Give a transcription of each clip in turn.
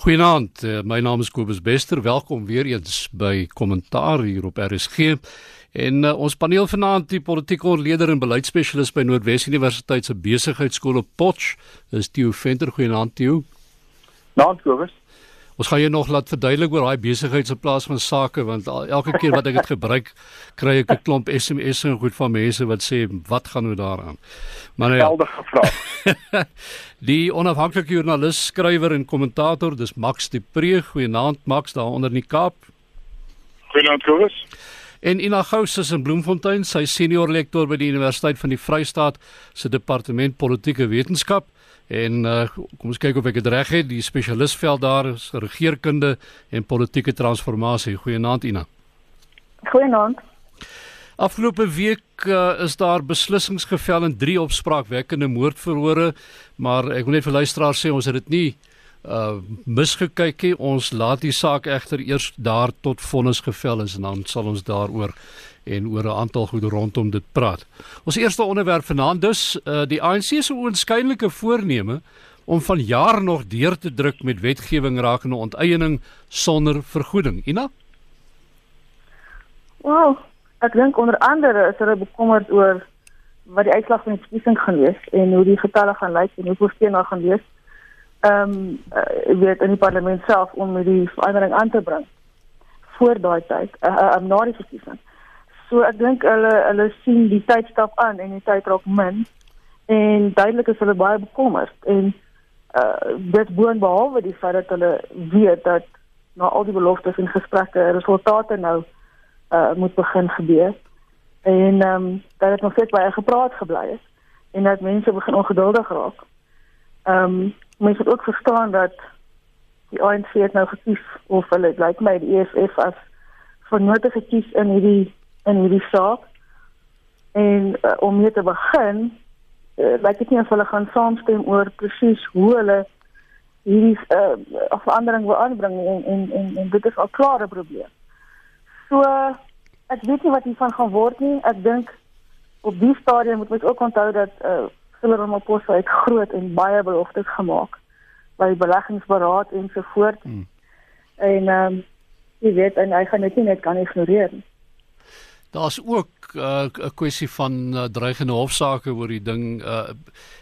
Goeienaand, uh, my naam is Kobus Bester. Welkom weer eens by Kommentaar hier op RSG. En uh, ons paneel vanaand die politieke ontleder en beleidsspesialis by Noordwes Universiteit se besigheidskool op Potch, is Theo Venter. Goeienaand Theo. Naand Kobus. Ons gaan jou nog laat verduidelik oor daai besigheids in plaas van sake want elke keer wat ek dit gebruik, kry ek 'n klomp SMS'e en goed van mense wat sê wat gaan nou daaraan. Maar ja. Geldige vraag. die onafhanklike joernalis, skrywer en kommentator, dis Max de Pre. Goeienaand Max daar onder in die Kaap. Goeienaand Kobus. En Ina Gous is in Bloemfontein, sy senior lektor by die Universiteit van die Vrystaat se departement politieke wetenskap. En uh, kom ons kyk of ek dit reg het. Die spesialisveld daar is regeringskunde en politieke transformasie. Goeienaand Ina. Goeienaand. Afgelope week uh, is daar besluissings gevel in drie opspraakwekkende moordverhore, maar ek wil net vir luisteraars sê ons het dit nie uh misgekyk nie. Ons laat die saak egter eers daar tot vonnis gevel is en dan sal ons daaroor en oor 'n aantal goed rondom dit praat. Ons eerste onderwerp vanaand dus uh, die ANC se oënskynlike voorneme om van jaar nog deur te druk met wetgewing rakende onteiening sonder vergoeding. Ina? Wow, ek dink onder andere is hulle bekommerd oor wat die uitslag van die verkiesing gaan wees en hoe die getalle gaan lyk en hoe veel daar gaan wees. Ehm um, uh, weet in die parlement self om die verandering aan te bring voor daai tyd, uh, uh, na die verkiesing. So ek dink hulle hulle sien die tyd stap aan en die tyd raak min en duidelik is hulle baie bekommerd en uh dit boonbehalwe die feit dat hulle weet dat na al die beloftes en gesprekke resultate nou uh moet begin gebeur en ehm um, dat dit nog steeds baie gepraat gebly het en dat mense begin ongeduldig raak. Ehm um, mense moet ook verstaan dat die ANC het nou gekies of hulle lyk like my die EFF as vernote gekies in hierdie in hierdie saak. En uh, om mee te begin, uh, lyk dit nie of hulle gaan saamstem oor presies hoe hulle hierdie uh, verandering wil aanbring en en en, en dit is al klare probleem. So uh, ek weet nie wat hiervan gaan word nie. Ek dink op die stadium moet ons ook onthou dat uh, Cyril Ramaphosa het groot en baie beloftes gemaak by beleggingsberaad en so voort. Hmm. En ehm um, jy weet en hy gaan dit nie net kan ignoreer nie. Daar's ook uh, 'n uh, kwessie van uh, dreigende hofsaake oor die ding. Uh,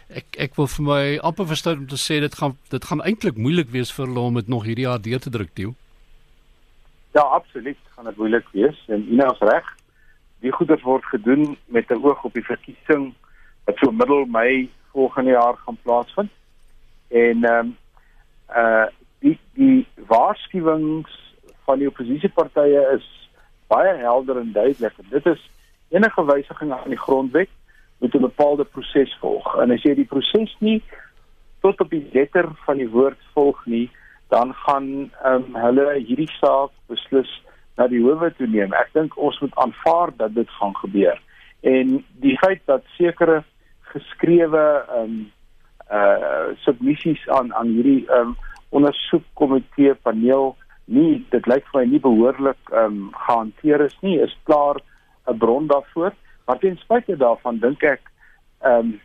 ek ek wil vir my amper verstaan om te sê dit gaan dit gaan eintlik moeilik wees vir hulle om dit nog hierdie jaar deur te druk, Tieu. Ja, absoluut, gaan dit moeilik wees en Ina is reg. Die goeders word gedoen met 'n oog op die verkiesing wat so middel Mei volgende jaar gaan plaasvind. En ehm um, uh die die waarskuwings van die oppositiepartye is baie helder en duidelik. En dit is enige wysiging aan die grondwet moet 'n bepaalde proses volg. En as jy die proses nie tot op die letter van die woord volg nie, dan gaan um, hulle hierdie saak beslis na die howe toe neem. Ek dink ons moet aanvaar dat dit gaan gebeur. En die feit dat sekere geskrewe um, uh submissies aan aan hierdie um, ondersoekkomitee paneel nie dit lyk vir my nie behoorlik ehm um, gehanteer is nie. Is klaar 'n bron daarvoor. Maar ten spyte daarvan dink ek ehm um,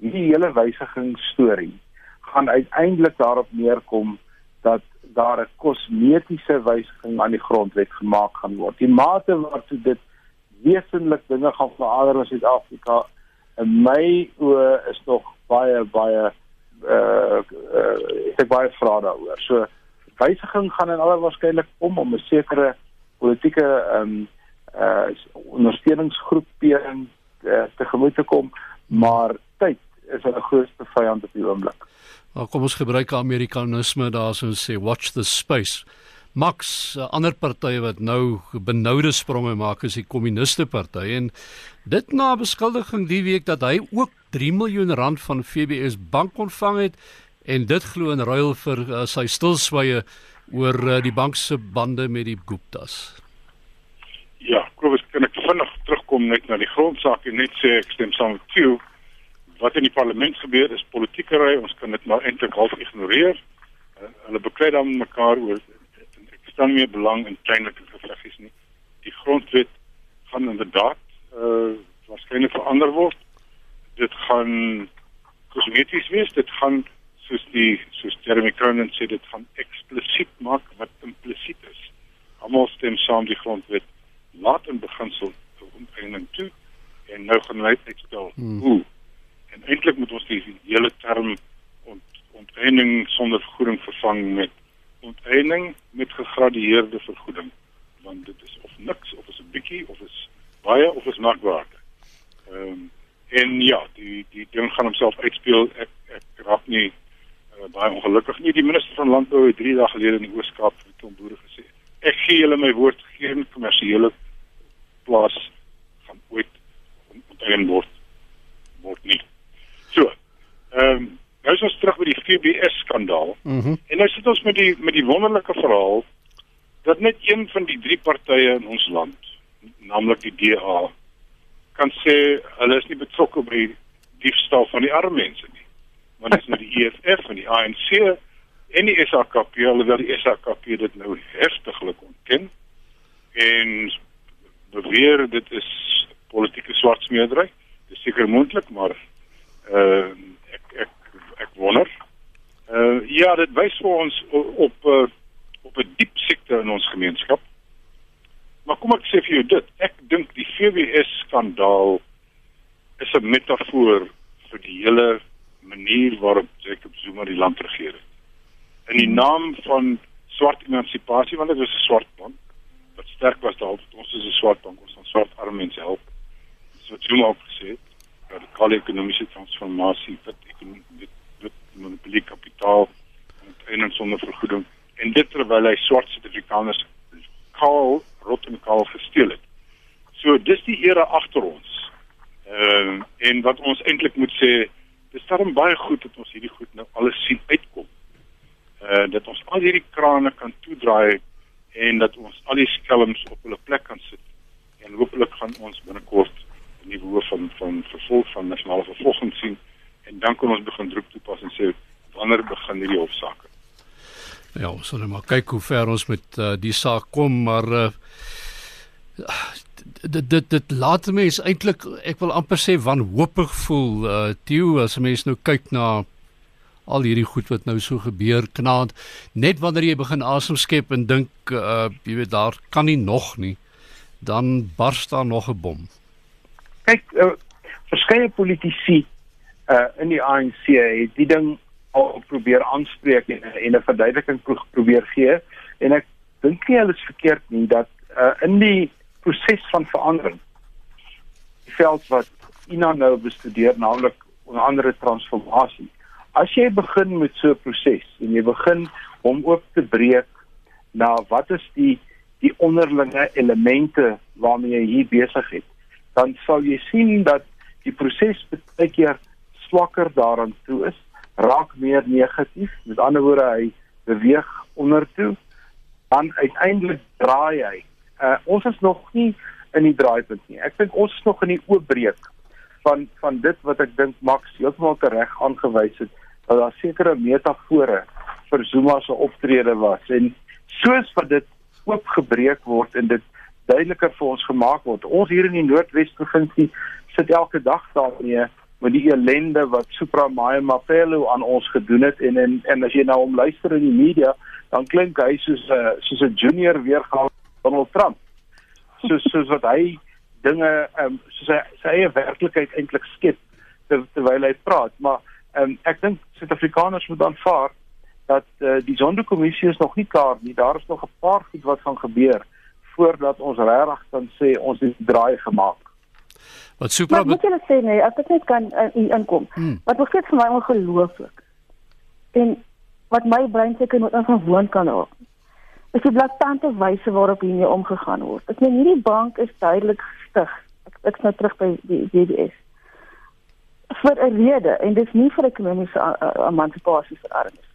hierdie hele wysiging storie gaan uiteindelik daarop neerkom dat daar 'n kosmetiese wysiging aan die grondwet gemaak gaan word. Die mate waartoe dit wesentlik dinge gaan verander in Suid-Afrika in my oë is nog baie baie uh, uh ek baie vra daaroor. So wysiging gaan in alle waarskynlik om om 'n sekere politieke ehm um, uh ondersteuningsgroepering uh, te gemoed te kom, maar tyd is 'n grootste vyand op die oomblik. Nou kom ons gebruik Amerikanisme daarso sê watch the space. Max, 'n ander party wat nou benoude spronge maak is die Kommuniste Party en dit na beskuldiging die week dat hy ook 3 miljoen rand van FBS bank ontvang het en dit glo in ruil vir uh, sy stilswye oor uh, die bank se bande met die Guptas. Ja, Kobus, kan ek vinnig terugkom net na die grondsaak en net sê ek stem saam met jou. Wat in die parlement gebeur is politiekery, ons kan dit maar eintlik half ignoreer. Uh, hulle beklei dan mekaar oor ek staan meer belang in kleinlike geveggies nie. Die grondwet gaan inderdaad uh waarskynlik verander word. Dit gaan kosmeties wees, dit gaan soos die soos Jeremy Cronin sê dit gaan eksplisiet maak wat implisiet is. Almal stem saam die grondwet laat in beginsel onteiening toe en nou gaan hy uitstel hmm. hoe. En eintlik moet ons die hele term ont, onteiening sonder vergoeding vervang met onteiening met gegradueerde vergoeding want dit is of niks of is 'n bietjie of is baie of is merkwaardig. Ehm um, en ja, die die ding gaan homself uitspeel. Ek ek raak nie uh, baie ongelukkig nie. Die minister van landbou het 3 dae gelede in die Ooskaap vir die boere gesê: "Ek gee julle my woord, geen kommersiële plaas gaan ooit onteien word word nie." So. Ehm um, nou is ons terug by die FBS skandaal. Mm en nou sit ons met die met die wonderlike verhaal dat net een van die drie partye in ons land, naamlik die DA, kan sê hulle is nie betrokke by diefstal van die arme mense nie. Want dit is nou die EFF en die ANC en die SAKP, alhoewel die SAKP dit nou heftiglik ontken en beweer dit is politieke swartsmeerdery. Dit is seker moontlik, maar uh ek ek ek wonder. Uh ja, dit wys vir ons op uh, op 'n diep siekte in ons gemeenskap. Maar kom ek sê vir jou dit, ek dink die FBS skandaal is 'n metafoor vir die hele manier waarop Jacob Zuma die land regeer het. In die naam van swart emansipasie, want dit is 'n swart bank wat sterk was daar, ons is 'n swart bank, ons gaan swart arme mense help. Dis wat Zuma ook gesê het, dat die kale ekonomiese transformasie wat ekonomie dit monopolie kapitaal en en sonder vergoeding en dit terwyl hy swart Suid-Afrikaners kaal rot en kaal gesteel het. So dis die era agter ons. Ehm uh, en wat ons eintlik moet sê, dis darem baie goed dat ons hierdie goed nou alles sien uitkom. Uh, dat ons al hierdie krane kan toedraai en dat ons al die skelms op hulle plek kan sit. En hopelik gaan ons binnekort 'n nuwe van van vervolg van nasionale vervolging sien en dan kan ons begin druk toepas en sê wanneer begin hierdie hofsaake. Ja, ons sal maar kyk hoe ver ons met uh, die saak kom, maar uh, dit dit dit laat mense eintlik ek wil amper sê wanhoopig voel uh Theo as 'n mens nou kyk na al hierdie goed wat nou so gebeur knaand net wanneer jy begin asem skep en dink uh jy weet daar kan nie nog nie dan bars daar nog 'n bom. Kyk uh, verskeie politici uh in die ANC het die ding al probeer aanspreek en en 'n verduideliking probeer gee en ek dink nie hulle is verkeerd nie dat uh, in die proses van verandering die veld wat Ina nou bestudeer naamlik onder andere transformasie as jy begin met so 'n proses en jy begin om oop te breek na wat is die die onderlinge elemente waarmee jy hier besig is dan sal jy sien dat die proses baie keer swakker daaraan toe is raak meer negatief. Met ander woorde, hy beweeg ondertoe. Dan uiteindelik draai hy. Uh, ons is nog nie in die draaipunt nie. Ek dink ons is nog in die oopbreek van van dit wat ek dink Max heeltemal reg aangewys het dat daar sekere metafore vir Zuma se optrede was en soos wat dit oopgebreek word en dit duideliker vir ons gemaak word. Ons hier in die Noordwes provinsie sit elke dag daarmee met die ellende wat Supra Mapelo aan ons gedoen het en en en as jy nou hom luister in die media dan klink hy soos 'n uh, soos 'n junior weergawe Donald Trump. Soos soos wat hy dinge ehm um, soos hy sy eie werklikheid eintlik skep ter, terwyl hy praat, maar ehm um, ek dink Suid-Afrikaners moet aanvaar dat uh, die Sonderkommissie is nog nie klaar nie. Daar is nog 'n paar goed wat gaan gebeur voordat ons regtig kan sê ons het draai gemaak. Wat super Wat moet jy sê nee, as ek net kan uh, inkom. Hmm. Wat nog steeds vir my ongelooflik. En wat my brein seker moet ongewoon kan raak. Is die blaatante wyse waarop hiermee omgegaan word. Ek meen hierdie bank is duidelik gestig. Ek ek's nou terug by die DBS. vir 'n rede en dis nie vir ekonomiese emansipasie vir armes.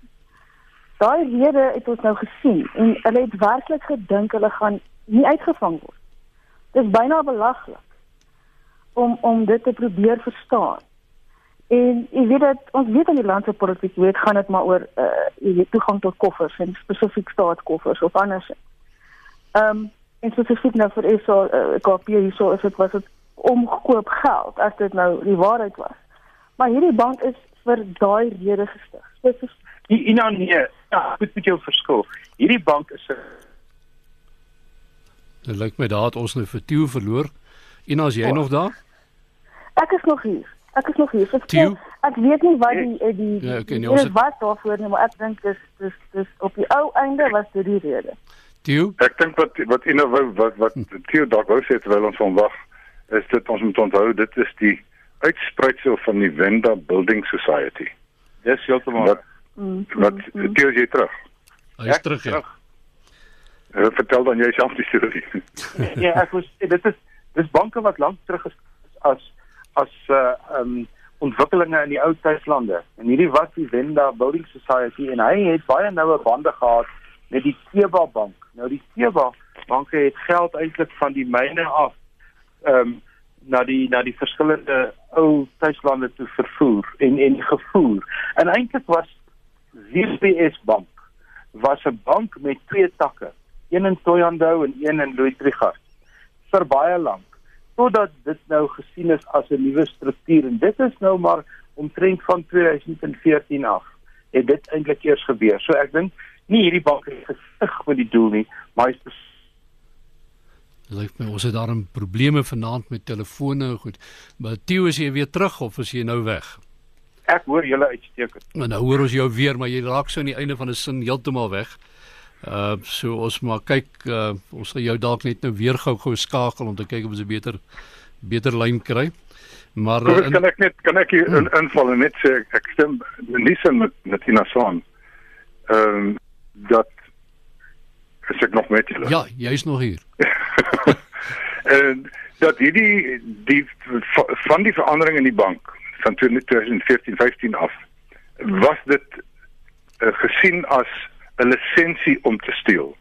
Daai rede het ons nou gesien en hulle het werklik gedink hulle gaan nie uitgevang word. Dis byna belaglik om om dit te probeer verstaan. En jy weet dat ons weet in die land se politiek weet gaan dit maar oor uh jy weet toegang tot koffers en spesifiek staatskoffers of anders. Ehm um, en spesifiek nou vir eso uh, kopie hierso is dit was dit omgekoop geld as dit nou die waarheid was. Maar hierdie bank is vir daai rede gestig. Spesifiek Die Ina nee, ja, goed met jou verskil. Hierdie bank is 'n Dit lyk my daar het ons nou vir Tieu verloor. Ina, is jy Oh. nog daar? Ek is nog hier. Ek is nog hier. So, Tieu? ek weet nie wat die eh, die, Ja, okay, nee, ons het- was daarvoor nie, maar ek dink dis dis dis op die ou einde was dit die rede. Tieu? Ek dink wat wat Ina wou wat wat Theo dalk wou sê terwyl ons hom wag is dit ons moet onthou dit is die uitspruitsel van die Wenda Building Society. dis heeltemal Wat Mm. wat Theo is jy terug? Hy is Ek terug. Ja. Uh, vertel dan jy self die storie. ja, ek was dit is dis banke wat lank terug is as as uh um ontwikkelinge in die ou tuislande. En hierdie was die Wenda Building Society en hy het baie noue bande gehad met die Teba bank. Nou die Teba banke het geld eintlik van die myne af um na die na die verskillende ou tuislande toe vervoer en en gevoer. En eintlik was WPS bank was 'n bank met twee takke, een in Thohoyandou en een in Louis-Trichardt vir baie lank totdat dit nou gesien is as 'n nuwe struktuur en dit is nou maar omtrent van 2014 af het dit eintlik eers gebeur. So ek dink nie hierdie bank het gesig met die doel nie, maar hy's bes- lyk my ons het daar 'n probleme vanaand met telefone en goed. Maar Tieu is jy weer terug of is jy nou weg? ek hoor julle uitstekend. En nou hoor ons jou weer, maar jy raak so aan die einde van 'n sin heeltemal weg. Uh so ons maar kyk uh ons gaan jou dalk net nou weer gou-gou skakel om te kyk of ons 'n beter beter lyn kry. Maar Kobus, uh, kan ek net kan ek hier in, inval en net sê ek, ek stem nie sin met met Ina Swan. Ehm um, dat is ek nog met julle. ja, jy's nog hier. en dat hierdie die va- van die verandering in die bank van 2014-15 af was dit uh, gesien as 'n lisensie om te steel.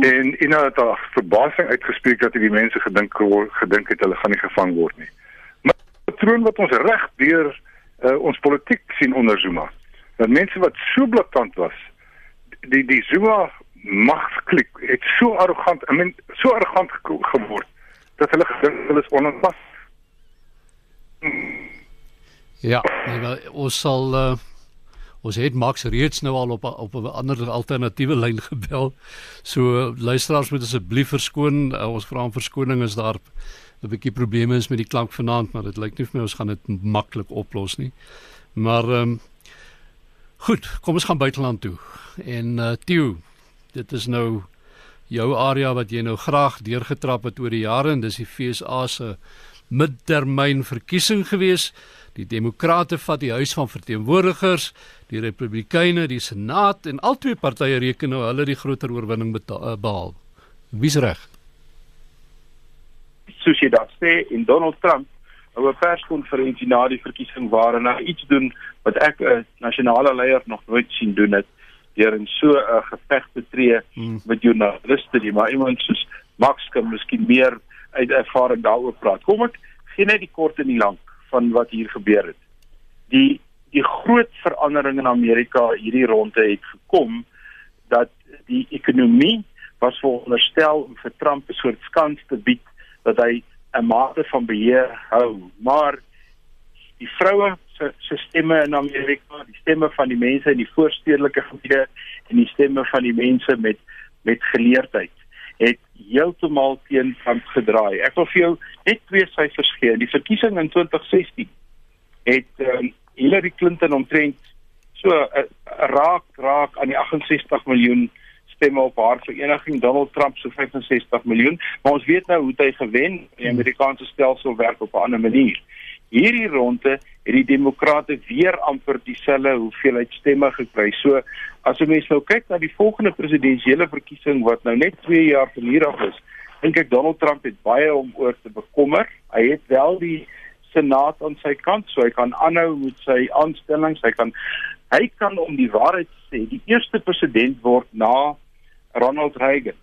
En Ina het daar verbasing uitgespreek dat hierdie mense gedink gedink het hulle gaan nie gevang word nie. Maar die patroon wat ons reg deur uh, ons politiek sien onder Zuma. Dat mense wat so blaatant was, die die Zuma magsklik het so arrogant, I mean so arrogant ge geword dat hulle gedink hulle is onaantpas. Ja, nee, wel, ons sal uh ons het Max reeds nou al op a- op 'n ander alternatiewe lyn gebel. So luisteraars moet asseblief verskoon. Uh, ons vra om verskoning as daar 'n bietjie probleme is met die klank vanaand, maar dit lyk nie vir my ons gaan dit maklik oplos nie. Maar ehm um, goed, kom ons gaan buiteland toe. En uh Tieu, dit is nou jou area wat jy nou graag deurgetrap het oor die jare en dis die FSA se midtermyn verkiesing gewees. Die demokrate vat die huis van verteenwoordigers, die republikeine die senaat en albei partye reken nou hulle die groter oorwinning eh, behaal. Wie's reg? soos jy daar sê en Donald Trump hou 'n perskonferensie na die verkiesing waarin hy iets doen wat ek 'n nasionale leier nog nooit sien doen het deur in so 'n geveg te tree Hmm. met joernaliste nie maar iemand soos Max kan miskien meer uit ervaring daaroor praat. Kom ek gee net die kort en die lank van wat hier gebeur het. Die die groot verandering in Amerika hierdie ronde het gekom dat die ekonomie was veronderstel om vir Trump 'n soort skans te bied dat hy 'n mate van beheer hou, maar die vroue se se stemme in Amerika, die stemme van die mense in die voorstedelike gebiede en die stemme van die mense met met geleerdheid het heeltemal teen Trump gedraai. Ek wil vir jou net twee syfers gee. Die verkiesing in 2016 het um, Hillary Clinton omtrent so uh, raak raak aan die 68 miljoen stemme op haar vereniging. Donald Trump so 65 miljoen. Maar ons weet nou hoe hy gewen. Die Amerikaanse stelsel werk op 'n ander manier. Hierdie ronde het die demokrate weer amper dieselfde hoeveelheid stemme gekry. So as 'n mens nou kyk na die volgende presidensiële verkiesing wat nou net 2 jaar van hier af is dink ek Donald Trump het baie om oor te bekommer. Hy het wel die senaat aan sy kant so hy kan aanhou met sy aanstellings hy kan hy kan om die waarheid sê die eerste president word na Ronald Reagan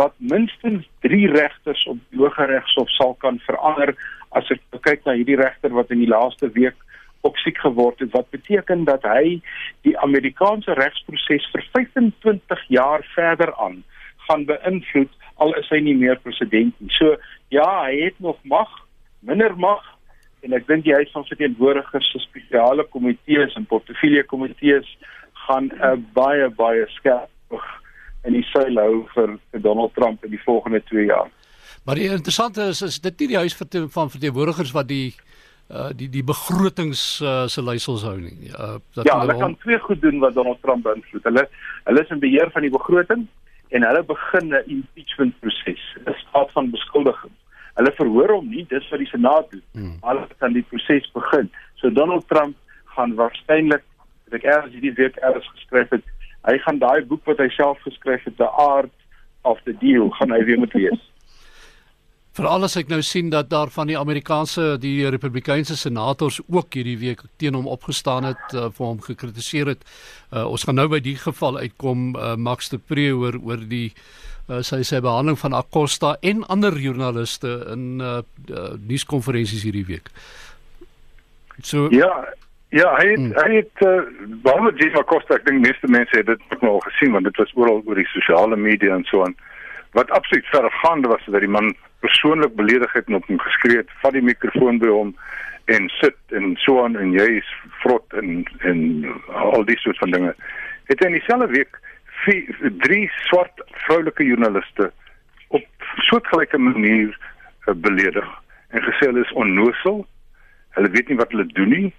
wat minstens 3 regters op die Hooggeregshof sal kan verander as ek kyk na hierdie regter wat in die laaste week ook siek geword het wat beteken dat hy die Amerikaanse regsproses vir 25 jaar verder aan gaan beïnvloed al is hy nie meer president nie. So ja, hy het nog mag, minder mag en ek dink die huis van verteenwoordigers se spesiale komitees en portefeulje komitees gaan 'n baie baie skerp in die seil hou vir, vir Donald Trump in die volgende 2 jaar. Maar die interessante is is dit nie die huis van verteenwoordigers wat die uh die die begrotings uh, se leiersels hou nie. Uh, ja, hulle kan twee goed doen wat Donald Trump beïnvloed. Hulle hulle is in beheer van die begroting en hulle begin 'n impeachment proses, 'n staat van beskuldiging. Hulle verhoor hom nie, dis wat die Senaat doen. Hmm. Hulle kan die proses begin. So Donald Trump gaan waarskynlik, ek eers hierdie week eers geskryf het, hy gaan daai boek wat hy self geskryf het, The Art of the Deal, gaan hy weer moet lees. Veral as ek nou sien dat daar van die Amerikaanse die Republikeinse senators ook hierdie week teen hom opgestaan het uh, vir hom gekritiseer het. Uh, ons gaan nou by die geval uitkom uh, Max de Pre oor oor die uh, sy sê behandeling van Acosta en ander joernaliste in uh, uh, nuuskonferensies hierdie week. So Ja, ja, hy het, hmm. hy het uh, behalwe Jim Acosta, ek dink meeste mense het dit ook al gesien want dit was oral oor die sosiale media en so aan wat absoluut vergaande was dat die man persoonlik beledig het en op hom geskree het vat die mikrofoon by hom en sit en so aan en jy is vrot en en al die soort van dinge het in dieselfde week vier, drie swart vroulike joernaliste op soortgelyke manier uh, beledig en gesê hulle is onnosel hulle weet nie wat hulle doen nie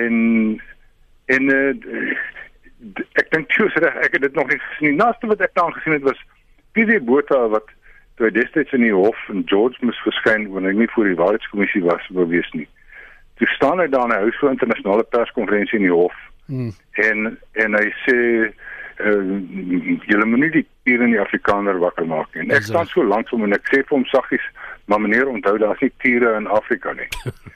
en en uh, ek dink jy sê ek het dit nog nie gesien nie naaste wat ek dan gesien het was PV Botha wat toe hy destyds in die hof in George moes verskyn wanneer hy nie voor die waarheidskommissie was wou wees nie. Toe staan hy daar in 'n huis vir internasionale perskonferensie in die hof. Hmm. En en hy sê uh, julle moet nie die hier in die Afrikaner wakker maak nie. Ek staan so lank om en ek sê vir hom saggies, maar meneer onthou daar's nie tiere in Afrika nie.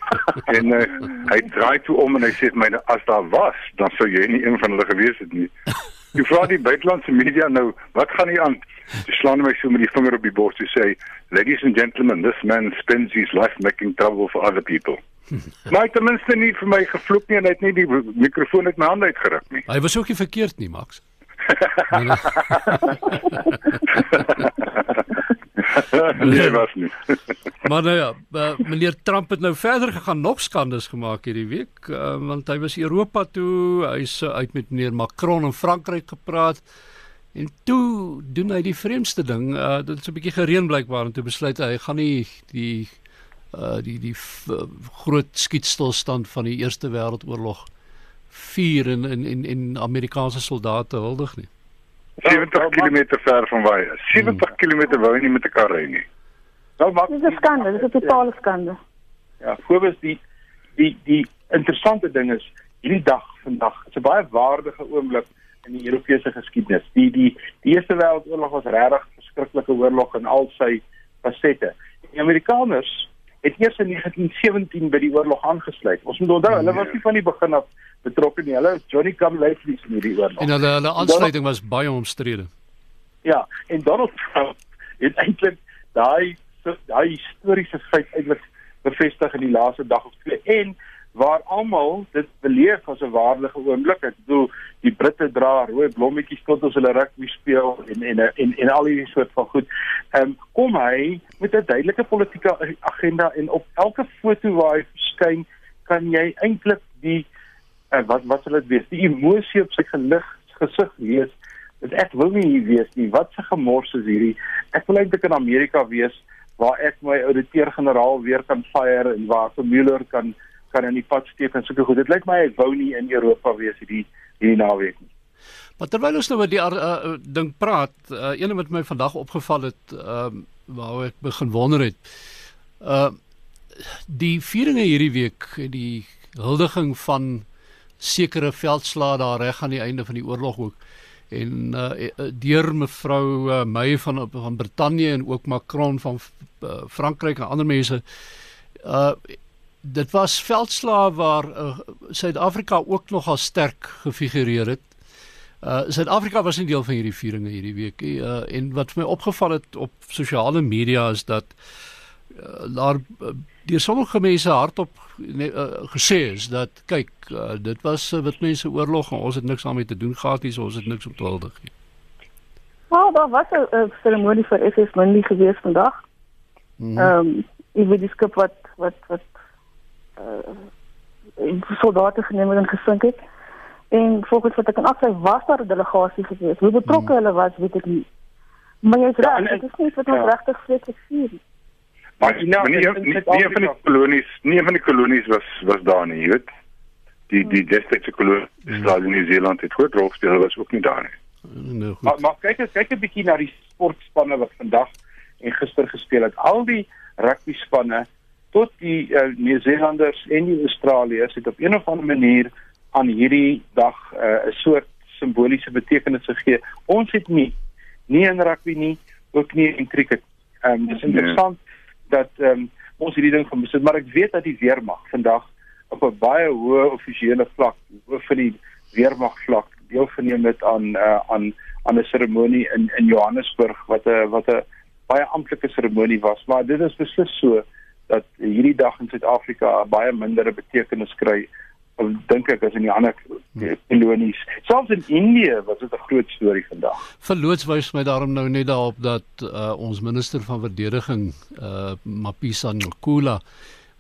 en uh, hy draai toe om en hy sê myne as daar was, dan sou jy nie een van hulle gewees het nie. Jy vra die buitelandse media nou, wat gaan nie aan? Jy slaan my so met die vinger op die bors en sê, "Ladies and gentlemen, this man spends his life making trouble for other people." maar ten minste nie vir my gevloek nie en hy het nie die mikrofoon uit my hand uitgeruk nie. Hy was ook nie verkeerd nie, Max. nee, was nie. maar nou ja, uh, meneer Trump het nou verder gegaan nog skandes gemaak hierdie week, uh, want hy was Europa toe, hy's uh, uit met meneer Macron in Frankryk gepraat. En toe doen hy die vreemdste ding, uh dit is 'n bietjie gereën blykbaar en toe besluit hy hy gaan nie die uh die die uh, groot skietstilstand van die Eerste Wêreldoorlog vier in in in in Amerikaanse soldate huldig nie. 70 km ver van waar hy is. 70 hmm. km wou hy nie met 'n kar ry nie. Nou maak dit 'n skande, dit is 'n totale skande. Ja, voorbes die die die interessante ding is hierdie dag vandag. Dit is 'n baie waardige oomblik in die Europese geskiedenis. Die die die Eerste Wêreldoorlog was regtig 'n verskriklike oorlog in al sy fasette. Die Amerikaners het eers in 1917 by die oorlog aangesluit. Ons moet onthou, hulle was nie van die begin af betrokke nie. Hulle Johnny come lately in die oorlog. En hulle hulle aansluiting was baie omstrede. Ja, en Donald Trump het eintlik daai daai historiese feit eintlik bevestig in die laaste dag of twee en waar almal dit beleef as 'n waardige oomblik. Ek bedoel, die Britte dra rooi blommetjies tot as hulle rugby speel en en en en al hierdie soort van goed. Ehm um, kom hy met 'n duidelike politieke agenda en op elke foto waar hy verskyn, kan jy eintlik die uh, wat wat sal dit wees? Die emosie op sy gelig gesig lees. Dit ek wil nie hier wees nie. Wat 'n gemors is hierdie. Ek wil eintlik in Amerika wees waar ek my ouditeur-generaal weer kan fire en waar Mueller kan kan in die pad steek en sulke goed. Dit lyk my hy wou nie in Europa wees hierdie hierdie naweek nie. Maar terwyl ons nou oor die uh, ding praat, uh, een wat my vandag opgeval het, ehm uh, waar ek begin wonder het. Uh die vieringe hierdie week, die huldiging van sekere veldslae daar reg aan die einde van die oorlog ook en uh deur mevrou uh, May van van Brittanje en ook Macron van uh, Frankryk en ander mense uh dit was veldslae waar uh, Suid-Afrika ook nogal sterk gefigureer het. Uh Suid-Afrika was nie deel van hierdie vieringe hierdie week nie. Uh en wat my opgeval het op sosiale media is dat uh, daar uh, deur sommige mense hardop uh, gesê is dat kyk, uh, dit was uh, wit mense oorlog en ons het niks daarmee te doen gehad nie, so ons het niks om te huldig nie. Nou, daar was 'n seremonie vir SS Mindy gewees vandag. Mhm. Ehm um, ek weet die skip wat wat wat uh, soldate geneem en gesink het. En volgens wat ek kan afsy was daar 'n delegasie gewees. Hoe betrokke hmm. hulle was, weet ek nie. Maar jy is ja, reg, dit is nie wat ons ja. regtig vreeslik sien nie. Maar nie nie nie van die kolonies, nie van die kolonies was was daar nie, jy weet. Die die destydse kolonie, Australië, New Zealand het groot rol gespeel, was ook nie daar nie. Nou goed. Maar, maar kyk eens, kyk 'n bietjie na die sportspanne wat vandag en gister gespeel het. Al die rugby spanne tot die uh, eh, Nieu-Zeelanders en die Australiërs het op een of ander manier aan hierdie dag eh, 'n uh, soort simboliese betekenis gegee. Ons het nie nie in rugby nie, ook nie in cricket. Ehm um, dis interessant nee. dat ehm um, ons hierdie ding gemis het, maar ek weet dat die weermag vandag op 'n baie hoë offisiële vlak, hoof van die weermag vlak deelgeneem het aan uh, aan aan 'n seremonie in in Johannesburg wat 'n wat 'n baie amptelike seremonie was, maar dit is beslis so dat hierdie dag in Suid-Afrika baie minder betekenis kry dink ek as in die ander kolonies. Selfs in Indië was dit 'n groot storie vandag. Verloots wys my daarom nou net daarop dat uh, ons minister van verdediging uh, Mapisa Nkula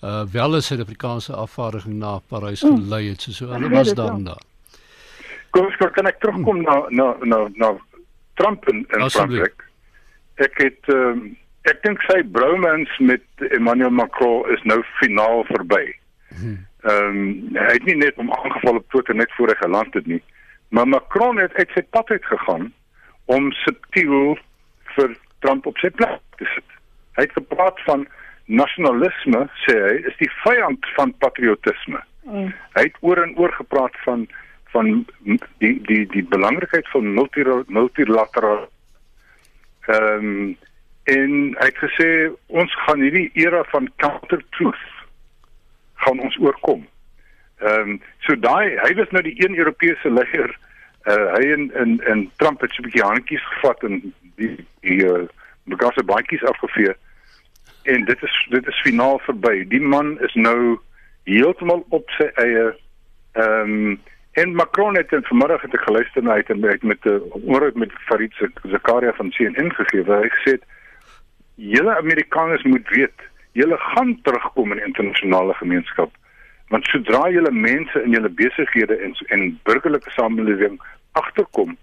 uh, wel 'n Suid-Afrikaanse afvaardiging na Parys gelei het, so so hulle was dan daar. Kom ek kan ek terugkom na na na na Trump in, in Frankryk. Ek het um, ek dink sy bromance met Emmanuel Macron is nou finaal verby. Hmm. Ehm um, hy het nie net om aangeval op Twitter net voor hy geland het nie, maar Macron het uit sy pad uit gegaan om subtiel vir Trump op sy plek te sit. Hy het gepraat van nasionalisme, sê hy, is die vyand van patriotisme. Mm. Hy het oor en oor gepraat van van die die die belangrikheid van multilateraal ehm um, en hy het gesê ons gaan hierdie era van counter truth gaan ons oorkom. Ehm um, so daai hy was nou die een Europese leier uh, hy en en en Trump het so 'n bietjie handjies gevat en die die uh, begasse baadjies afgevee en dit is dit is finaal verby. Die man is nou heeltemal op sy eie ehm um, En Macron het in vanmiddag het ek geluister na hy het met 'n onderhoud met Farid Zakaria van CNN gegee waar hy gesê het julle Amerikaners moet weet julle gaan terugkom in die internasionale gemeenskap want sodra julle mense in julle besighede en en burgerlike samelewing agterkom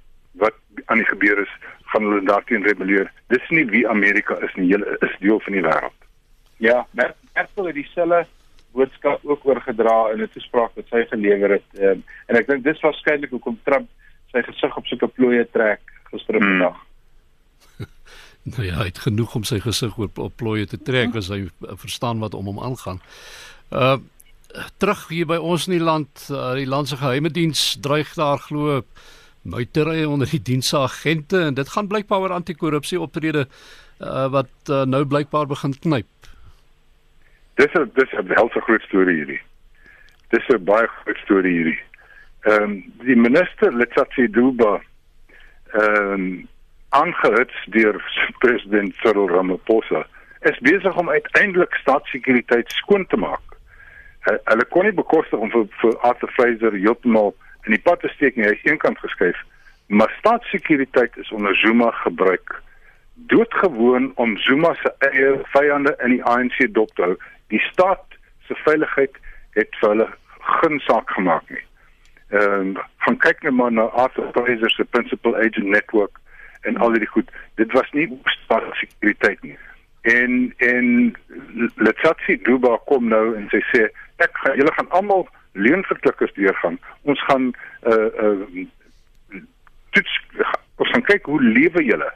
wat aan die gebeur is gaan hulle daarteen rebelleer dis nie wie Amerika is nie julle is deel van die wêreld ja Merkel het dieselfde boodskap ook oorgedra in 'n toespraak wat sy gelewer het. Um, en ek dink dis waarskynlik hoekom Trump sy gesig op sulke plooie trek gistermiddag. Hmm. nou ja, hy het genoeg om sy gesig op, op plooie te trek as hy verstaan wat om hom aangaan. Uh terug hier by ons in die land, uh, die land se geheime diens dreig daar glo muiterye onder die diensagente en dit gaan blykbaar oor anti-korrupsie optrede uh, wat uh, nou blykbaar begin knyp. Dis 'n dis 'n helse groot storie hierdie. Dis 'n baie groot storie hierdie. Ehm um, die minister Letsatsi Duba ehm um, aangehits deur president Cyril Ramaphosa is besig om uiteindelik staatssekuriteit skoon te maak. Hulle kon nie bekostig om vir, vir Arthur Fraser heeltemal in die pad te steek nie. Hy is eenkant geskuif. Maar staatssekuriteit is onder Zuma gebruik doodgewoon om Zuma se eie vyande in die ANC dop te hou die staat se veiligheid het vir hulle geen saak gemaak nie. Ehm um, van kyk net maar na Arthur Fraser se principal agent network en al die goed. Dit was nie staatssekuriteit nie. En en Letsatsi Duba kom nou en sy sê ek gaan julle gaan almal leenverklikkers deurgaan. Ons gaan uh uh toets ons gaan kyk hoe lewe julle.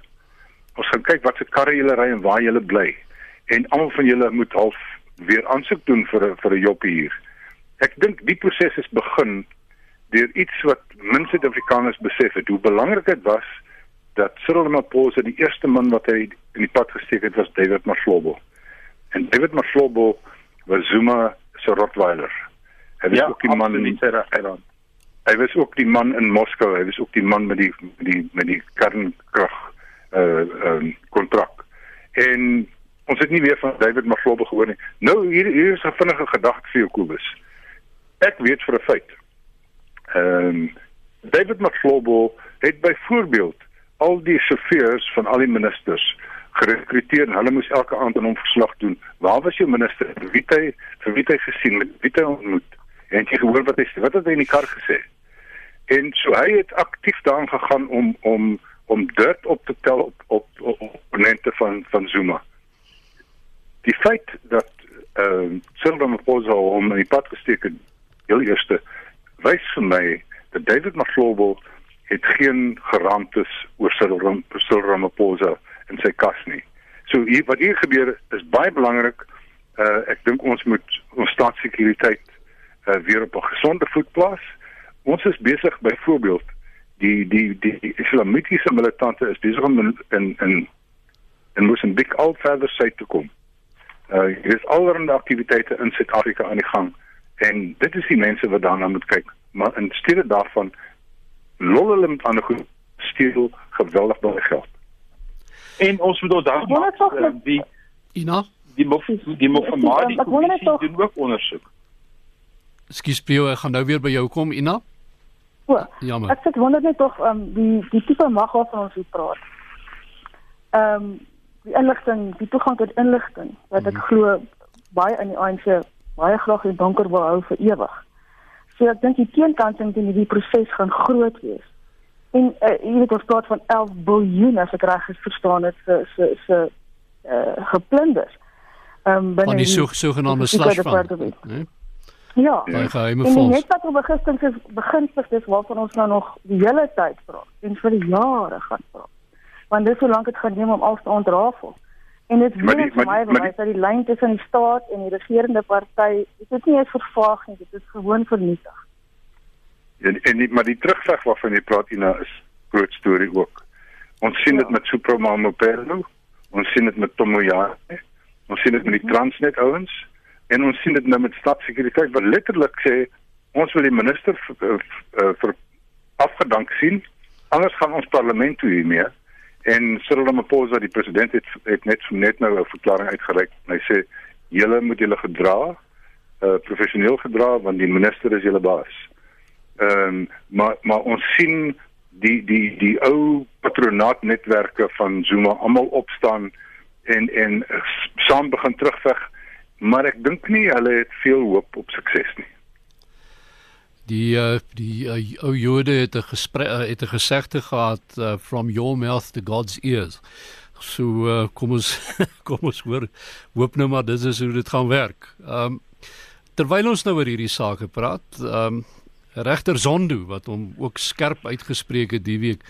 Ons gaan kyk wat se karre julle ry en waar julle bly. En almal van julle moet half weer aansoek doen vir 'n vir 'n job hier. Ek dink die proses is begin deur iets wat min Suid-Afrikaners besef het hoe belangrik dit was dat Cyril Ramaphosa die eerste man wat hy in die pad gesteek het was David Maslobo. En David Maslobo was Zuma se Rottweiler. Hy was ja, ook die man in die Eiland. Hy was ook die man in Moskou, hy was ook die man met die met die met die kernkrag uh um, kontrak. En ons het nie weer van David Maglobbe gehoor nie. Nou hier hier is 'n vinnige gedagte vir Jacobus. Ek weet vir 'n feit. Ehm um, David Maglobbe het byvoorbeeld al die chauffeurs van al die ministers gerekruteer en hulle moes elke aand aan hom verslag doen. Waar was jou minister? Wie het hy vir wie het hy gesien? Met wie het hy ontmoet? En jy gehoor wat hy sê? Wat het hy in die kar gesê? En so hy het aktief daarin gegaan om om om dirt op te tel op op opponente van van Zuma. Die feit dat ehm uh, Cyril Ramaphosa hom in die pad gesteek het, heel eerste wys vir my dat David Maflobo het geen geraamtes oor Cyril Ramaphosa in sy kas nie. So hier wat hier gebeur is baie belangrik. Uh ek dink ons moet ons staatssekuriteit uh weer op 'n gesonde voet plaas. Ons is besig byvoorbeeld die die die islamitiese militante is besig om in in in en moet 'n big al verder sy te kom. Uh hier is allerlei aktiwiteite in Suid-Afrika aan die gang en dit is die mense wat daarna moet kyk. Maar in steede daarvan lol hulle met ander goed steel geweldig baie geld. En ons moet onthou dat die Ina die mof die mofamadi doen ook ondersoek. Skus Pio, ek gaan nou weer by jou kom Ina. O, Jammer. Ek sit wonder net tog um, die die tipe mag waarvan ons hier praat. Ehm um, die inligting, die toegang tot inligting wat ek mm -hmm. glo baie in die ANC baie graag in donker wil hou vir ewig. So ek dink die teenkanting teen hierdie proses gaan groot wees. En uh, jy weet ons praat van 11 biljoen as ek reg verstaan het se se se uh, geplunder. Ehm um, binne die sogenaamde slush fund. Nee? Ja. Baie geheime fonds. Net wat oor begistings is beginsels dis waarvan ons nou nog die hele tyd praat en vir jare gaan praat. Want dis hoe lank dit gaan neem om alles te ontrafel. En dit is baie baie baie dat die lyn tussen die staat en die regerende party, dit is nie eens vervaag nie, dit is gewoon vernietig. En en nie, maar die terugveg waarvan jy praat Ina is groot storie ook. Ons sien dit ja. met Supermamo Perlo, ons sien dit met Tomoya, ons sien dit met die mhm. Transnet ouens en ons sien dit nou met stadssekuriteit wat letterlik sê ons wil die minister vir, vir, vir afgedank sien anders gaan ons parlement toe hiermee en Cyril Ramaphosa die president het, het net net nou 'n verklaring uitgereik en hy sê julle moet julle gedra uh, professioneel gedra want die minister is julle baas. Ehm um, maar maar ons sien die die die ou patronaatnetwerke van Zuma almal opstaan en en saam begin terugveg maar ek dink nie hulle het veel hoop op sukses nie. Die uh, die uh, ou Jode het 'n gesprek uh, het 'n gesegde gehad uh, from your mouth to God's ears. So uh, kom ons kom ons hoor hoop nou maar dis is hoe dit gaan werk. Ehm um, terwyl ons nou oor hierdie sake praat, ehm um, regter Zondo wat hom ook skerp uitgespreek het die week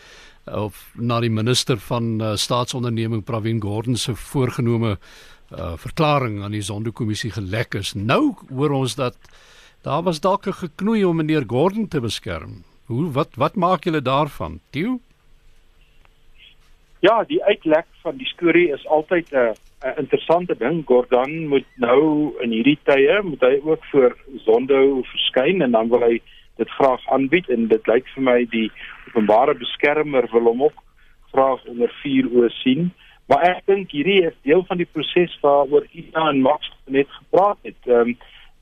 of na die minister van uh, staatsonderneming Pravin Gordhan se voorgenome uh, verklaring aan die Zondo-kommissie gelek is. Nou hoor ons dat daar was dalk 'n geknoei om meneer Gordon te beskerm. Hoe wat wat maak julle daarvan? Tieu? Ja, die uitlek van die storie is altyd 'n 'n interessante ding. Gordon moet nou in hierdie tye moet hy ook voor Zondo verskyn en dan wil hy dit graag aanbied en dit lyk vir my die openbare beskermer wil hom ook graag onder vuur oë sien. Maar ek dink hierdie is deel van die proses waaroor Ina en Max net gepraat het. Ehm um,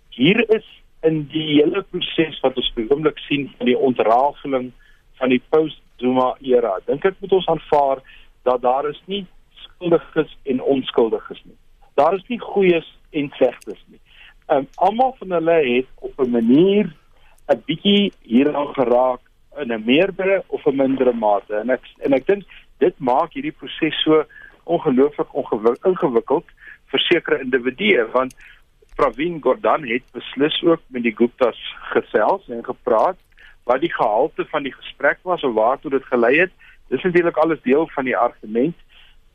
hier is in die hele proses wat ons beoomlik sien van die ontrafeling van die post-Zuma era. Dink ek moet ons aanvaar dat daar is nie skuldiges en onskuldiges nie. Daar is nie goeies en slegtes nie. Ehm um, almal van hulle het op 'n manier 'n bietjie hieraan geraak in 'n meerdere of 'n mindere mate en ek en ek dink dit maak hierdie proses so ongelooflik ingewikkeld vir sekere individue want Pravin Gordhan het beslis ook met die Guptas gesels en gepraat wat die gehalte van die gesprek was en waartoe dit gelei het. Dis natuurlik alles deel van die argument.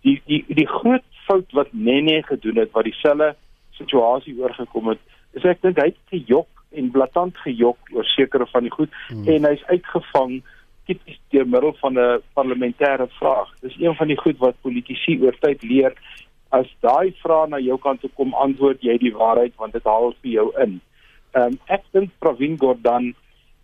Die die die groot fout wat Nene gedoen het wat dieselfde situasie oorgekom het, is ek dink hy het gejok en blaatant gejok oor sekere van die goed hmm. en hy's uitgevang tipies deur middel van 'n parlementêre vraag. Dis een van die goed wat politici oor tyd leer. As daai vraag na jou kant toe kom, antwoord jy die waarheid want dit haal vir jou in. Ehm um, ek dink Pravin Gordhan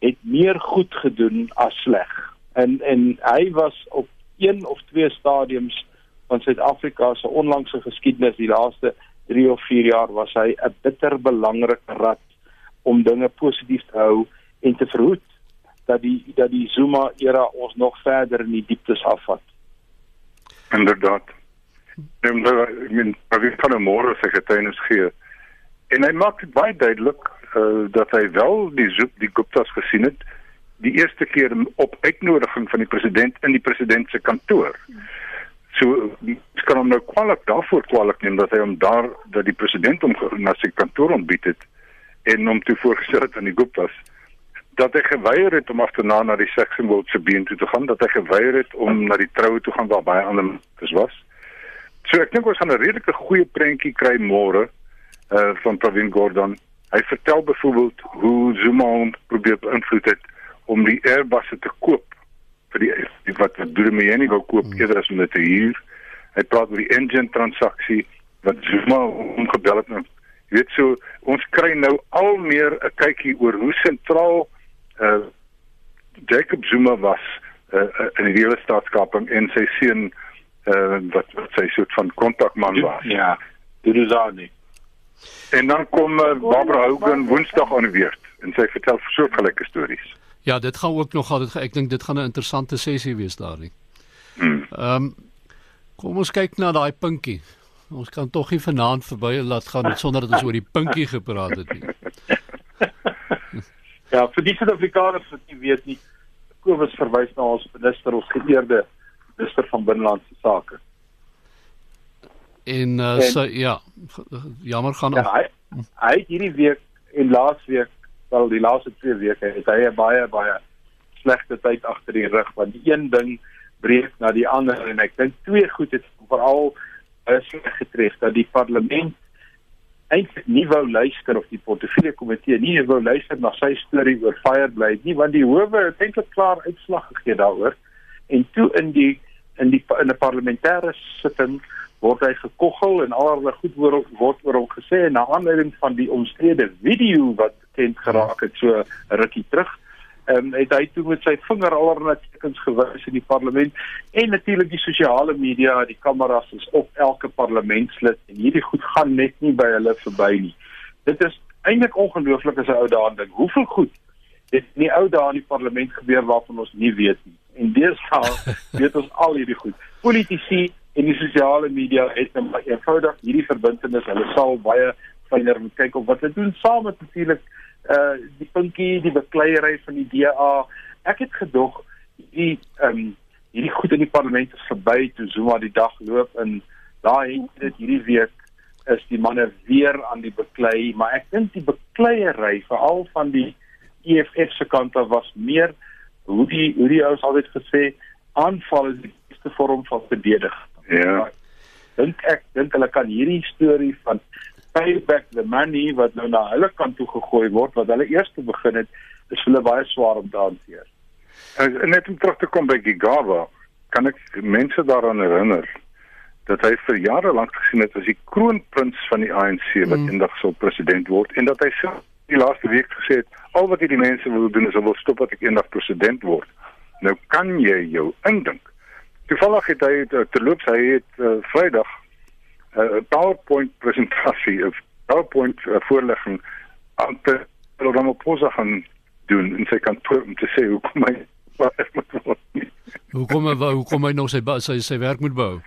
het meer goed gedoen as sleg. En en hy was op een of twee stadiums van Suid-Afrika se onlangse geskiedenis die laaste 3 of 4 jaar was hy 'n bitter belangrike rad om dinge positief te hou en te verhoed dat die dat die Zuma era ons nog verder in die dieptes afvat. Inderdaad. Nou, ek meen, Pravin kan môre sy getuienis gee. En hy maak dit baie duidelik uh, dat hy wel die zoek die Guptas gesien het die eerste keer op uitnodiging van die president in die president se kantoor. So ek kan hom nou kwaliek daarvoor kwaliek neem dat hy hom daar dat die president hom na sy kantoor ontbied het en hom toe voorgestel het aan die Guptas dat hy geweier het om agterna na die seksimbool se been toe te gaan, dat hy geweier het om na die troue toe gaan waar baie ander mense was. So ek dink ons gaan 'n redelike goeie prentjie kry môre uh van Pravin Gordhan. Hy vertel byvoorbeeld hoe Zuma hom probeer beïnvloed het om die Airbus te koop vir die, die wat wat Durmeyeni wou koop hmm. eerder as om dit te huur. Hy praat oor die engine transaksie wat Zuma hom gebel het. Nou, jy weet so ons kry nou al meer 'n kykie oor hoe sentraal uh Jacob Zuma was uh, in die reële staatskaping en sy seun uh wat wat sy soort van kontakman was. Ja. Dit is aan nie. En dan kom uh, Barbara Hogan Woensdag aan die weer en sy vertel so gelyke stories. Ja, dit gaan ook nog altyd ek dink dit gaan 'n interessante sessie wees daarin. Hmm. Ehm um, kom ons kyk na daai pinkie. Ons kan tog nie vanaand verby laat gaan sonder dat ons oor die pinkie gepraat het nie. Ja, vir die Suid-Afrikaners wat nie weet nie, Kobus verwys na ons minister, ons geëerde minister van binnelandse sake. En uh en, so ja, jammer gaan ja, hy, hy het hierdie week en laasweek, wel die laaste twee weke het hy baie baie slegte tyd agter die rug want die een ding breek na die ander en ek dink twee goed het veral is getref dat die parlement eintlik nie wou luister of die portefeulje komitee nie wou luister na sy storie oor Fireblade nie want die howe het eintlik klaar uitslag gegee daaroor en toe in die in die in 'n parlementêre sitting word hy gekoggel en allerlei goed word word oor hom gesê na aanleiding van die omstrede video wat bekend geraak het so rukkie terug ehm um, het hy toe met sy vinger allerlei tekens gewys in die parlement en natuurlik die sosiale media, die kameras is op elke parlementslid en hierdie goed gaan net nie by hulle verby nie. Dit is eintlik ongelooflik as 'n ou daaraan dink. Hoeveel goed het in die ou dae in die parlement gebeur waarvan ons nie weet nie. En deesdae weet ons al hierdie goed. Politici en die sosiale media het net nou eenvoudig hierdie verbintenis. Hulle sal baie fyner moet kyk op wat hulle doen saam met natuurlik uh die punkie die bekleierery van die DA. Ek het gedog die ehm um, hierdie goed in die parlement is verby toe Zuma die dag loop en daai het dit hierdie week is die manne weer aan die beklei, maar ek dink die bekleierery veral van die EFF se kant af was meer hoe die hoe die ouens altyd gesê aanval is die beste vorm van verdedig. Ja. Dink ek dink hulle kan hierdie storie van pay back the money wat nou na hulle kant toe gegooi word wat hulle eers te begin het is hulle baie swaar om te hanteer. En net om terug te kom by Gigaba, kan ek mense daaraan herinner dat hy vir jare lank gesien het as die kroonprins van die ANC wat mm. eendag sou president word en dat hy self die laaste week gesê het al wat hierdie mense wil doen is wil stop dat ek eendag president word. Nou kan jy jou indink. Toevallig het hy terloops hy het uh, Vrydag 'n uh, PowerPoint presentasie of PowerPoint uh, voorlegging aan te Ramaphosa gaan doen in sy kantoor om te sê hoe kom hy Hoe kom hy hoe kom hy nog sy sy sy werk moet bou?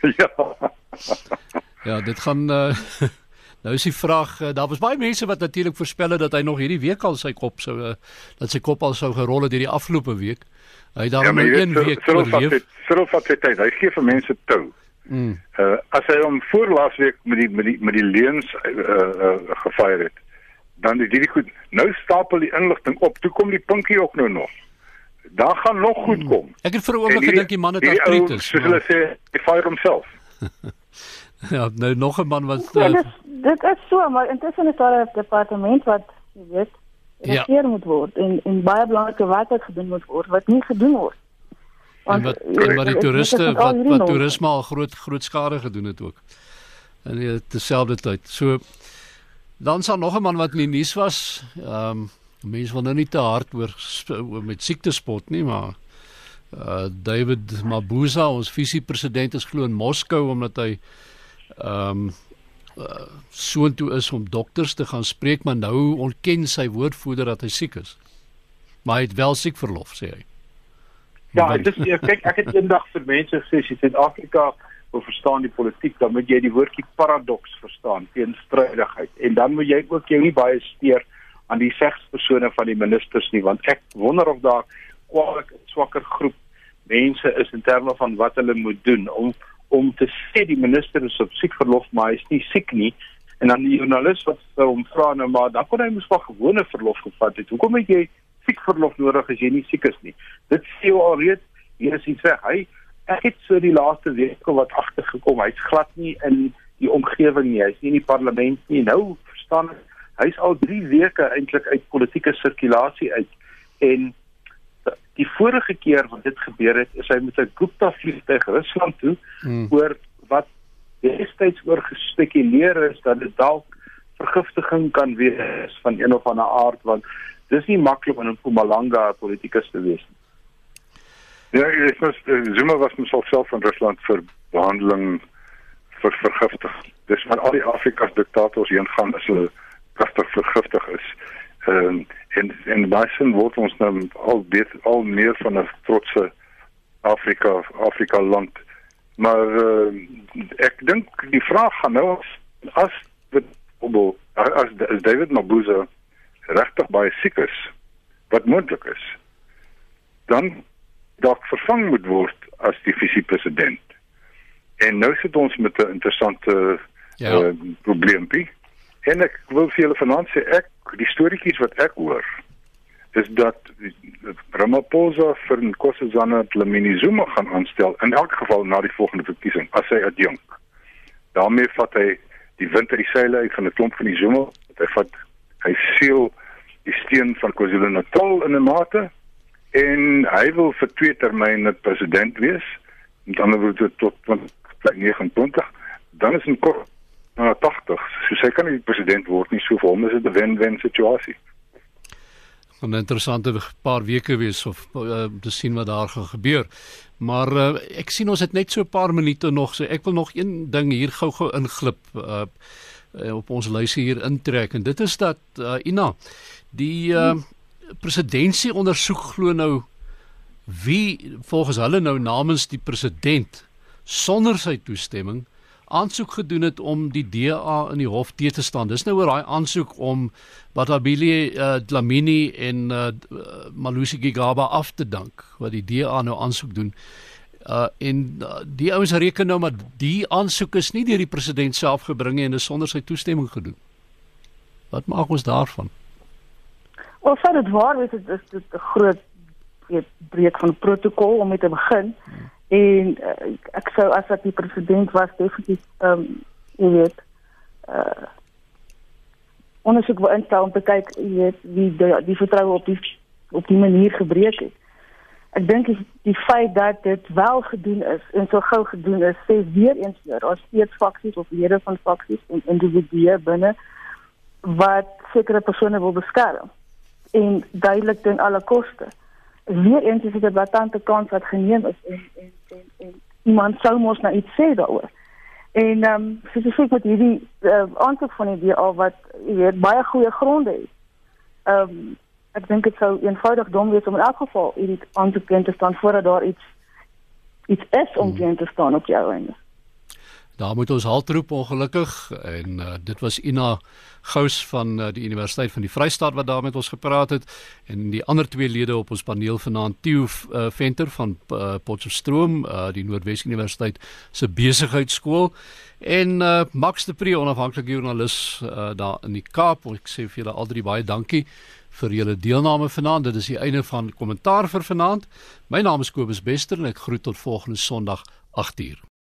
ja. ja, dit gaan uh, nou is die vraag uh, daar was baie mense wat natuurlik voorspel het dat hy nog hierdie week al sy kop sou uh, dat sy kop al sou gerol het hierdie afgelope week. Hy het daar ja, nou een week oorleef. Cyril vat sy tyd. Hy gee vir mense tou. Mm. Uh as hy hom voor laasweek met die met die met die leuns uh, uh gefeier het. Dan is dit goed. Nou stapel die inligting op. Toe kom die pinkie ook nou nog. Daar gaan nog goed kom. Mm. Ek het vir 'n oomblik gedink die man het artritis. Soos hulle sê, hy fire homself. ja, nou nog 'n man wat uh, ja, dit, dit is so, maar intussen is daar 'n departement wat jy weet, regeer ja. moet word en en baie belangrike werk wat gedoen moet word wat nie gedoen word. Want en wat, en wat die toeriste wat wat toerisme al groot groot skade gedoen het ook. In dieselfde tyd. So dan sal nog 'n man wat in die nuus was. Ehm um, mense wil nou nie te hard oor, oor met siekte spot nie, maar uh David Mabuza, ons visiepresident is glo in Moskou omdat hy ehm um, uh, soontoe is om dokters te gaan spreek, maar nou ontken sy woordvoerder dat hy siek is. Maar hy het wel siek verlof, sê hy. Ja, dit is kyk ek het eendag vir mense gesê in Suid-Afrika wil verstaan die politiek, dan moet jy die woordjie paradoks verstaan, teenstrydigheid. En dan moet jy ook jou nie baie steur aan die segspersone van die ministers nie, want ek wonder of daar kwaliek 'n swakker groep mense is in terme van wat hulle moet doen om om te sê die minister is op siekverlof, maar hy is nie siek nie. En dan die joernalis wat hom vra nou maar, dan kon hy mos maar gewone verlof gevat het. Hoekom het jy siekverlof nodig as jy nie siek is nie? Dit sê al reeds hier is iets. Hy ek het so die laaste week wat agtergekom. Hy's glad nie in die omgewing nie. Hy's nie in die parlement nie. Nou verstaan ek. Hy's al 3 weke eintlik uit politieke sirkulasie uit en die vorige keer wat dit gebeur het, is hy met 'n Gupta vliegtuig Rusland toe hmm. oor wat destyds oor gespekuleer is dat dit dalk vergiftiging kan wees van een of ander aard want dis nie maklik om in Mpumalanga 'n politikus te wees nie. Ja, ek was eh, Zuma was homself self van Rusland vir behandeling vir vergiftig. Dis van al die Afrikas diktators heen gaan as hulle kragtig vergiftig is. Ehm um, en en baie word ons nou al weet al meer van 'n trotse Afrika Afrika land. Maar uh, ek dink die vraag gaan nou as as as, as David Mabuza regtig baie siek is wat moontlik is dan dalk vervang moet word as die visiepresident. En nou sit ons met 'n interessante ja. uh, probleempie. En ek wil vir julle vanaand sê ek die storieetjies wat ek hoor is dat Ramaphosa vir Nkosazana Dlamini Zuma gaan aanstel in elk geval na die volgende verkiesing as hy adjunk. daarmee vat hy die wind uit die seile uit van 'n klomp van die Zuma. Hy vat hy seël die steen van KwaZulu-Natal in 'n mate en hy wil vir twee termyne president wees dan wil dit tot 2029 dan is 'n kort na 80 so sy kan nie president word nie. So vir hom is dit 'n wen-wen situasie. 'n interessante paar weke wees of uh, te sien wat daar gaan gebeur. Maar uh, ek sien ons het net so 'n paar minute nog, so ek wil nog een ding hier gou-gou inglip uh, op ons lysie hier intrek. En dit is dat uh, Ina die uh, presidentsie ondersoek glo nou wie volgens hulle nou namens die president sonder sy toestemming aansoek gedoen het om die DA in die hof te te staan. Dis nou oor daai aansoek om Batabile uh, Dlamini en uh, Malusi Gigaba af te dank wat die DA nou aansoek doen. Uh en uh, die ouens reken nou maar die aansoek is nie deur die president self gebring nie en is sonder sy toestemming gedoen. Wat maak ons daarvan? Wel, sou dit waar wees dit is 'n groot weet breek van protokol om mee te begin. Hmm. En uh, ek sou as ek die president was definitief ehm um, jy weet uh ondersoek wou instel om te kyk jy weet wie die, die vertroue op die op die manier gebreek het. Ek dink die, die feit dat dit wel gedoen is en so gou gedoen is, sê weer eens weer daar steeds faksies of lede van faksies en individue binne wat sekere persone wil beskerm en duidelik ten alle koste. Weer eens is dit 'n blaatante kans wat geneem is en en en, en iemand sou mos nou iets sê daaroor. En ehm um, spesifiek met hierdie uh, aansoek van die DA wat jy weet baie goeie gronde het. Ehm um, ek dink dit sou eenvoudig dom wees om in elk geval hierdie aansoek te staan voordat daar iets iets is om hmm. te staan op jou einde. Daar moet ons halt roep ongelukkig. En uh, dit was Ina Gous van uh, die Universiteit van die Vrystaat wat daar met ons gepraat het. En die ander twee lede op ons paneel vanaand Theo uh, Venter van uh, Potchefstroom uh, die Noordwes Universiteit se besigheidskool. En uh, Max de Pre onafhanklike joernalis uh, daar in die Kaap. Ek sê vir julle al drie baie dankie vir julle deelname vanaand. Dit is die einde van kommentaar vir vanaand. My naam is Kobus Bester en ek groet tot volgende Sondag 8uur